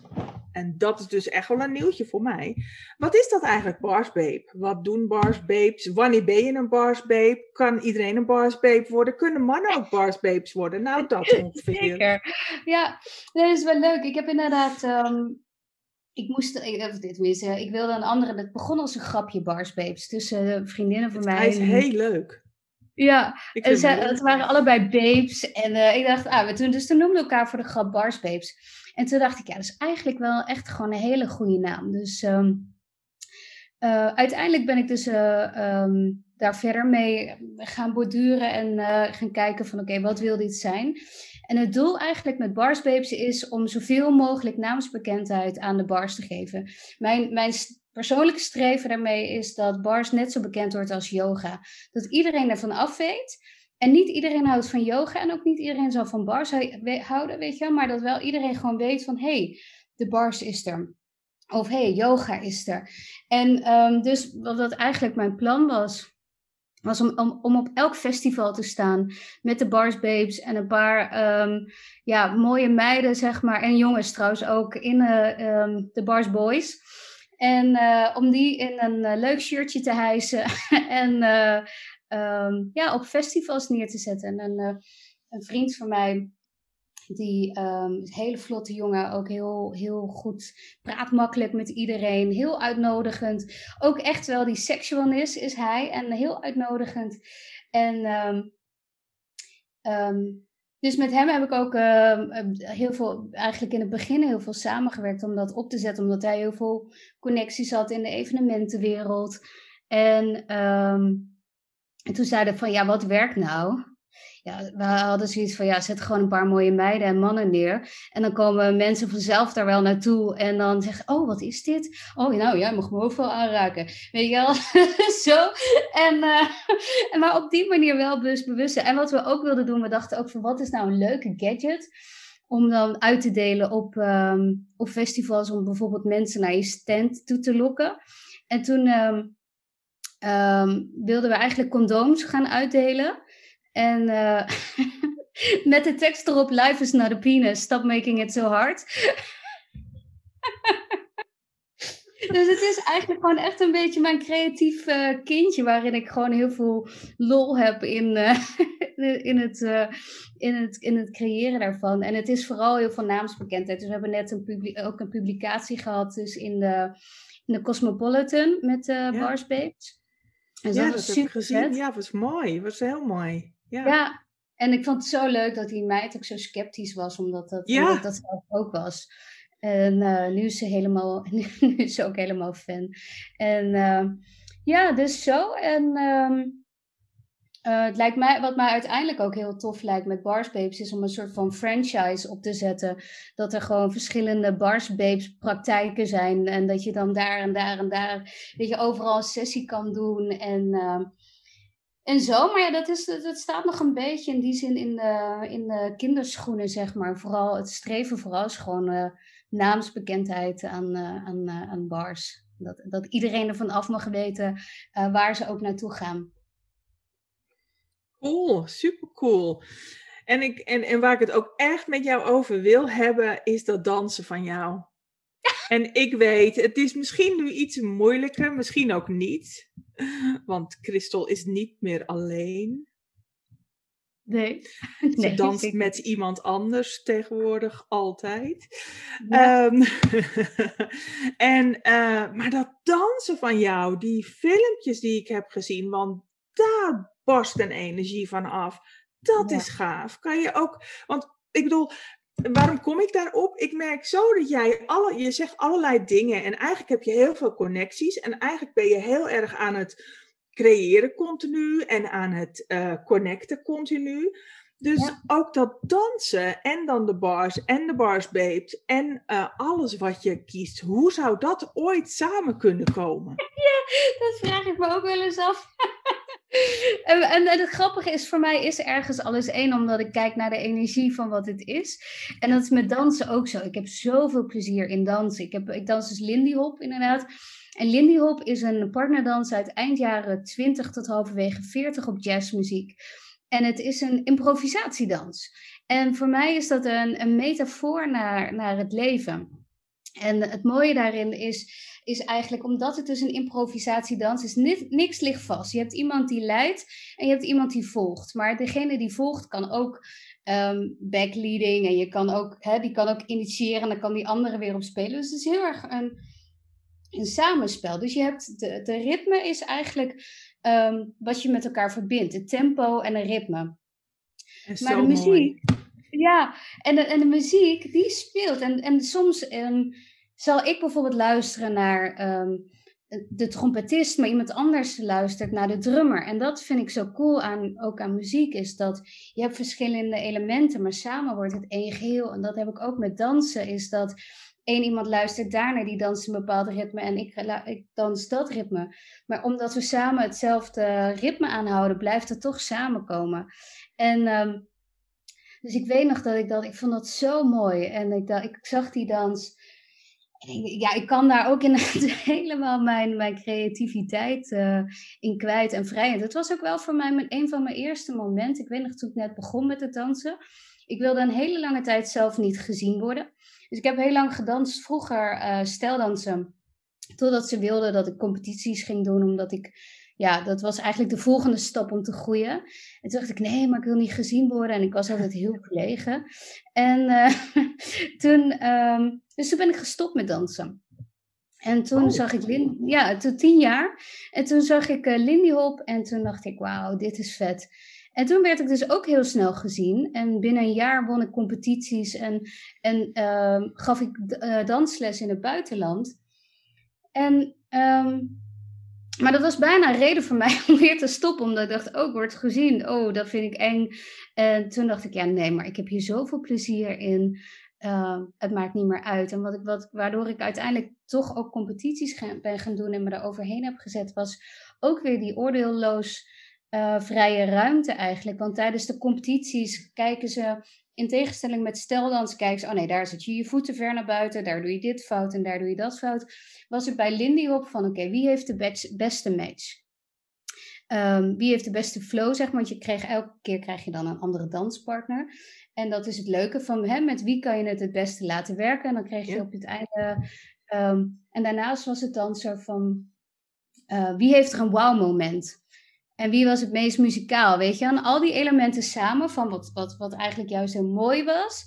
Speaker 2: en dat is dus echt wel een nieuwtje voor mij. Wat is dat eigenlijk, Barsbabe? Wat doen Barsbabes? Wanneer ben je een Barsbabe? Kan iedereen een Barsbabe worden? Kunnen mannen ook Barsbabes worden? Nou, dat ongeveer.
Speaker 3: Zeker. Ja, dat is wel leuk. Ik heb inderdaad... Um, ik moest, ik, dit mis, ik wilde een andere, het begon als een grapje Barsbabes tussen vriendinnen van mij.
Speaker 2: Hij is heel leuk.
Speaker 3: Ja, en ze, het waren allebei babes. En uh, ik dacht, ah, we toen, dus toen noemden elkaar voor de grap Barsbabes. En toen dacht ik, ja, dat is eigenlijk wel echt gewoon een hele goede naam. Dus um, uh, uiteindelijk ben ik dus uh, um, daar verder mee gaan borduren en uh, gaan kijken van oké, wat wil dit zijn? En het doel eigenlijk met Bars Babes is om zoveel mogelijk naamsbekendheid aan de bars te geven. Mijn, mijn persoonlijke streven daarmee is dat bars net zo bekend wordt als yoga. Dat iedereen ervan af weet. En niet iedereen houdt van yoga en ook niet iedereen zal van bars houden, weet je wel. Maar dat wel iedereen gewoon weet van, hé, hey, de bars is er. Of hé, hey, yoga is er. En um, dus wat, wat eigenlijk mijn plan was, was om, om, om op elk festival te staan met de Bars Babes en een paar um, ja, mooie meiden, zeg maar, en jongens trouwens ook in uh, um, de Bars Boys. En uh, om die in een uh, leuk shirtje te hijsen en um, ja, op festivals neer te zetten. En een, een vriend van mij, die um, hele vlotte jongen, ook heel, heel goed, praat makkelijk met iedereen, heel uitnodigend. Ook echt wel die sexualness is hij en heel uitnodigend. En um, dus met hem heb ik ook uh, heel veel, eigenlijk in het begin heel veel samengewerkt om dat op te zetten, omdat hij heel veel connecties had in de evenementenwereld. En, en toen zeiden van ja, wat werkt nou? ja, we hadden zoiets van, ja, zet gewoon een paar mooie meiden en mannen neer. En dan komen mensen vanzelf daar wel naartoe en dan zeggen, oh, wat is dit? Oh, nou, jij mag me ook wel aanraken. Weet je wel? Zo. En, uh, maar op die manier wel bewust bewust. En wat we ook wilden doen, we dachten ook van, wat is nou een leuke gadget? Om dan uit te delen op, um, op festivals, om bijvoorbeeld mensen naar je stand toe te lokken. En toen um, um, wilden we eigenlijk condooms gaan uitdelen. En uh, met de tekst erop, life is not a penis, stop making it so hard. Dus het is eigenlijk gewoon echt een beetje mijn creatief uh, kindje, waarin ik gewoon heel veel lol heb in, uh, in, het, uh, in, het, in het creëren daarvan. En het is vooral heel veel naamsbekendheid. Dus we hebben net een ook een publicatie gehad dus in, de, in de Cosmopolitan met ja. Bars Babes.
Speaker 2: En ja, dat, dat heb ik gezien. Ja, was mooi. was heel mooi. Ja.
Speaker 3: ja, en ik vond het zo leuk dat die meid ook zo sceptisch was, omdat dat, ja. dat, dat zelf ook was. En uh, nu is ze helemaal, nu is ze ook helemaal fan. En uh, ja, dus zo. En um, uh, het lijkt mij, wat mij uiteindelijk ook heel tof lijkt met Bars Babes, is om een soort van franchise op te zetten. Dat er gewoon verschillende Bars Babes praktijken zijn. En dat je dan daar en daar en daar, dat je overal een sessie kan doen. En, en zo, maar ja, dat, is, dat staat nog een beetje in die zin in de, in de kinderschoenen, zeg maar. Vooral het streven vooral is gewoon naamsbekendheid aan, uh, aan, aan bars. Dat, dat iedereen ervan af mag weten waar ze ook naartoe gaan.
Speaker 2: Cool, super cool. En, ik, en, en waar ik het ook echt met jou over wil hebben, is dat dansen van jou. En ik weet, het is misschien nu iets moeilijker, misschien ook niet. Want Christel is niet meer alleen.
Speaker 3: Nee.
Speaker 2: Ze danst met iemand anders tegenwoordig altijd. Ehm, en, uh, maar dat dansen van jou, die filmpjes die ik heb gezien, want daar barst een energie van af. Dat is gaaf. Kan je ook, want ik bedoel, waarom kom ik daarop? Ik merk zo dat jij, alle, je zegt allerlei dingen en eigenlijk heb je heel veel connecties en eigenlijk ben je heel erg aan het creëren continu en aan het uh, connecten continu. Dus ook dat dansen en dan de bars en de bars babes en uh, alles wat je kiest, hoe zou dat ooit samen kunnen komen?
Speaker 3: Ja, dat vraag ik me ook wel eens af. en, en, het grappige is, voor mij is ergens alles één, omdat ik kijk naar de energie van wat het is. En dat is met dansen ook zo. Ik heb zoveel plezier in dansen. Ik, heb, ik dans dus Lindy Hop inderdaad. En Lindy Hop is een partnerdans uit eind jaren 20 tot halverwege 40 op jazzmuziek. En het is een improvisatiedans. En voor mij is dat een, een metafoor naar, naar het leven. En het mooie daarin is, is eigenlijk omdat het dus een improvisatiedans is, niks ligt vast. Je hebt iemand die leidt en je hebt iemand die volgt. Maar degene die volgt kan ook um, backleading en je kan ook, hè, die kan ook initiëren en dan kan die andere weer op spelen. Dus het is heel erg een, een samenspel. Dus je hebt de, de ritme is eigenlijk um, wat je met elkaar verbindt. Het tempo en een ritme.
Speaker 2: maar de muziek.
Speaker 3: Ja, en de, en de muziek die speelt. En, en soms um, zal ik bijvoorbeeld luisteren naar um, de trompetist, maar iemand anders luistert naar de drummer. En dat vind ik zo cool aan, ook aan muziek, is dat je hebt verschillende elementen, maar samen wordt het één geheel. En dat heb ik ook met dansen, is dat één iemand luistert daarna, die danst een bepaald ritme en ik, ik dans dat ritme. Maar omdat we samen hetzelfde ritme aanhouden, blijft het toch samenkomen. En um, dus ik weet nog dat ik dat, ik vond dat zo mooi. En ik, dat, ik zag die dans. Ja, ik kan daar ook in helemaal mijn, mijn creativiteit uh, in kwijt en vrij. En dat was ook wel voor mij mijn, een van mijn eerste momenten. Ik weet nog toen ik net begon met het dansen. Ik wilde een hele lange tijd zelf niet gezien worden. Dus ik heb heel lang gedanst, vroeger uh, steldansen. Totdat ze wilden dat ik competities ging doen, omdat ik, ja, dat was eigenlijk de volgende stap om te groeien. En toen dacht ik, nee, maar ik wil niet gezien worden. En ik was altijd heel verlegen. En uh, toen, um, dus toen ben ik gestopt met dansen. En toen oh. zag ik ja, toen tien jaar. En toen zag ik uh, Lindy Hop en toen dacht ik, wauw, dit is vet. En toen werd ik dus ook heel snel gezien. En binnen een jaar won ik competities en, en uh, gaf ik uh, dansles in het buitenland. En, um, maar dat was bijna een reden voor mij om weer te stoppen. Omdat ik dacht, oh, ik word gezien. Oh, dat vind ik eng. En toen dacht ik, ja, nee, maar ik heb hier zoveel plezier in. Uh, het maakt niet meer uit. En wat ik, wat, waardoor ik uiteindelijk toch ook competities ben gaan doen en me daar overheen heb gezet, was ook weer die oordeelloos uh, vrije ruimte eigenlijk. Want tijdens de competities kijken ze, in tegenstelling met steldans, kijken ze, oh nee, daar zit je je voeten ver naar buiten, daar doe je dit fout en daar doe je dat fout. Was ik bij Lindy op van, oké, wie heeft de beste match? Um, wie heeft de beste flow, zeg maar, want je kreeg, elke keer krijg je dan een andere danspartner. En dat is het leuke van hè, met wie kan je het het beste laten werken. En dan kreeg je op het einde. Ehm, en daarnaast was het dan zo van uh, wie heeft er een wow-moment? En wie was het meest muzikaal? Weet je, en al die elementen samen van wat, wat, wat eigenlijk juist heel mooi was,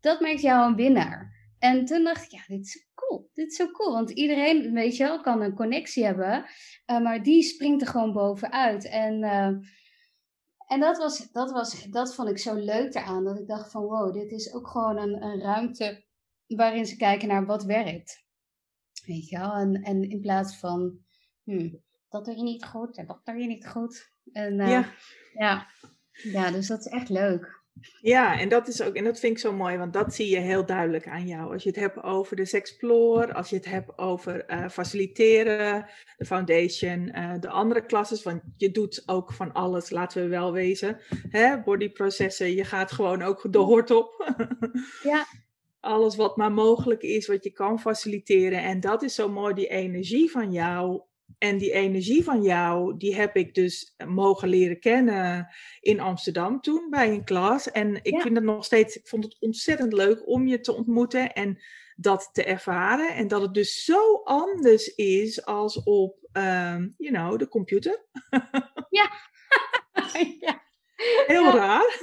Speaker 3: dat maakt jou een winnaar. En toen dacht ik, ja, dit is cool. Dit is zo cool. Want iedereen, weet je wel, kan een connectie hebben. Uh, maar die springt er gewoon bovenuit. En, uh, en dat, was, dat, was, dat vond ik zo leuk eraan. Dat ik dacht van, wow, dit is ook gewoon een, een ruimte waarin ze kijken naar wat werkt. Weet je wel? En, en in plaats van, hmm, dat doe je niet goed en dat doe je niet goed. En, uh, ja. ja. Ja, dus dat is echt leuk.
Speaker 2: Ja, en dat is ook, en dat vind ik zo mooi, want dat zie je heel duidelijk aan jou. Als je het hebt over de Sexplore, als je het hebt over uh, faciliteren, de foundation, uh, de andere klasses, want je doet ook van alles, laten we wel wezen. Hè? Bodyprocessen, je gaat gewoon ook de hort op.
Speaker 3: ja.
Speaker 2: Alles wat maar mogelijk is, wat je kan faciliteren. En dat is zo mooi, die energie van jou en die energie van jou, die heb ik dus mogen leren kennen in Amsterdam toen bij een klas. En ik vind het nog steeds, ik vond het ontzettend leuk om je te ontmoeten en dat te ervaren. En dat het dus zo anders is als op, um, you know, de computer.
Speaker 3: Ja. ja.
Speaker 2: Heel
Speaker 3: ja.
Speaker 2: raar.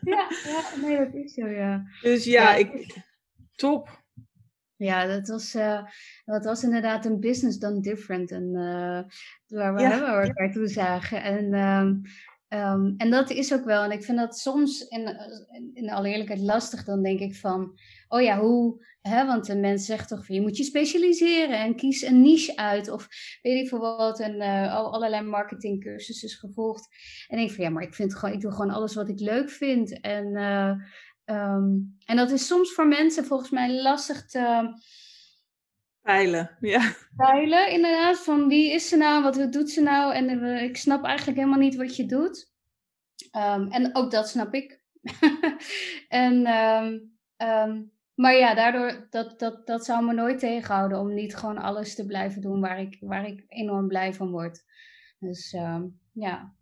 Speaker 3: ja, ja, nee, dat is zo, ja.
Speaker 2: Dus ja, ja. ik, top.
Speaker 3: Ja, dat was, uh, dat was inderdaad een business done different. En, uh, waar we ja, elkaar toe zagen. En, um, um, en dat is ook wel. En ik vind dat soms, in, in alle eerlijkheid, lastig. Dan denk ik van, oh ja, hoe... Hè, want de mens zegt toch, je moet je specialiseren en kies een niche uit. Of weet ik veel wat. En uh, allerlei marketingcursussen gevolgd. En ik van, ja, maar ik, vind gewoon, ik doe gewoon alles wat ik leuk vind. En... Um, en dat is soms voor mensen volgens mij lastig te
Speaker 2: peilen. Ja.
Speaker 3: Peilen, inderdaad. Van wie is ze nou? Wat doet ze nou? En uh, ik snap eigenlijk helemaal niet wat je doet. Um, en ook dat snap ik. en, um, maar ja, daardoor, dat, dat, dat zou me nooit tegenhouden om niet gewoon alles te blijven doen waar ik, waar ik enorm blij van word. Dus ja,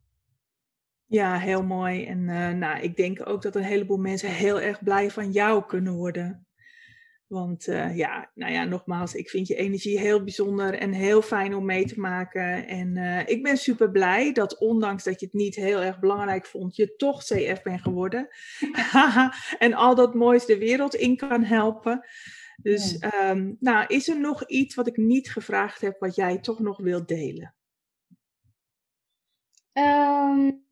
Speaker 2: ja, heel mooi. En uh, nou, ik denk ook dat een heleboel mensen heel erg blij van jou kunnen worden. Want uh, ja, nou ja, nogmaals, ik vind je energie heel bijzonder en heel fijn om mee te maken. En uh, ik ben super blij dat ondanks dat je het niet heel erg belangrijk vond, je toch CF bent geworden. en al dat moois de wereld in kan helpen. Dus ja. um, nou, is er nog iets wat ik niet gevraagd heb, wat jij toch nog wilt delen?
Speaker 3: Um...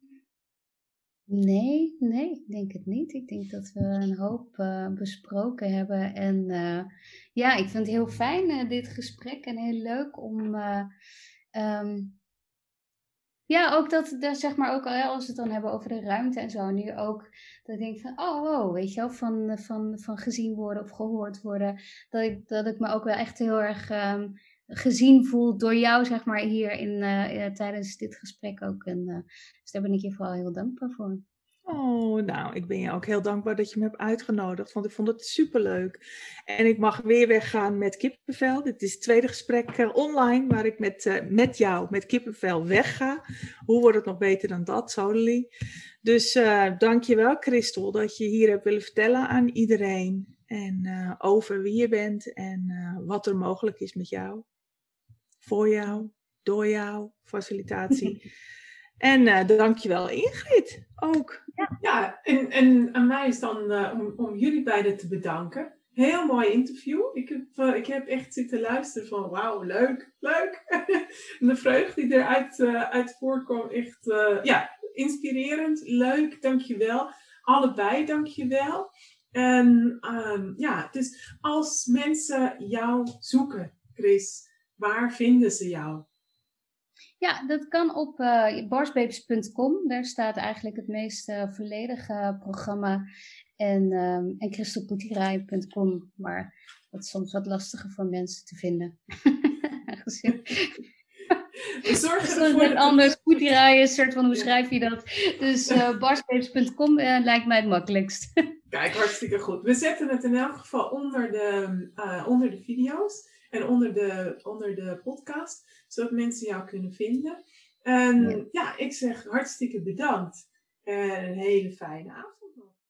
Speaker 3: Nee, nee, ik denk het niet. Ik denk dat we een hoop uh, besproken hebben. En uh, ja, ik vind het heel fijn, uh, dit gesprek. En heel leuk om. Um, ja, ook dat, dat, zeg maar, ook als we het dan hebben over de ruimte en zo. Nu ook dat ik denk van, oh, wow, weet je wel, van, van, van gezien worden of gehoord worden. Dat ik, dat ik me ook wel echt heel erg um, gezien voel door jou, zeg maar, hier in, uh, tijdens dit gesprek ook. En, uh, dus daar ben ik je vooral heel dankbaar voor.
Speaker 2: Oh, nou, ik ben je ook heel dankbaar dat je me hebt uitgenodigd, want ik vond het superleuk. En ik mag weer weggaan met kippenvel. Dit is het tweede gesprek online waar ik met, met jou, met kippenvel, wegga. Hoe wordt het nog beter dan dat, totally. Dus dank je wel, Christel, dat je hier hebt willen vertellen aan iedereen. En over wie je bent en wat er mogelijk is met jou voor jou, door jou, facilitatie. en uh, dankjewel Ingrid ook.
Speaker 1: Ja, en, en aan mij is dan uh, om, jullie beiden te bedanken. Heel mooi interview. Ik heb, uh, ik heb echt zitten luisteren van wauw, leuk, leuk. de vreugde die eruit uit voorkwam, echt ja, inspirerend, leuk, dankjewel. Allebei dankjewel. En um, ja, dus als mensen jou zoeken, Chris, Waar vinden ze jou?
Speaker 3: Ja, dat kan op uh. Daar staat eigenlijk het meest uh, volledige programma. En, um, en maar dat is soms wat lastiger voor mensen te vinden.
Speaker 1: We zorgen
Speaker 3: ervoor dat... anders, poetierij is soort van, hoe schrijf je dat? Dus uh, uh, lijkt mij het makkelijkst.
Speaker 1: Kijk, hartstikke goed. We zetten het in elk geval onder de, uh, onder de video's. En onder de, onder de podcast, zodat mensen jou kunnen vinden. En ja, ja ik zeg hartstikke bedankt. En een hele fijne avond.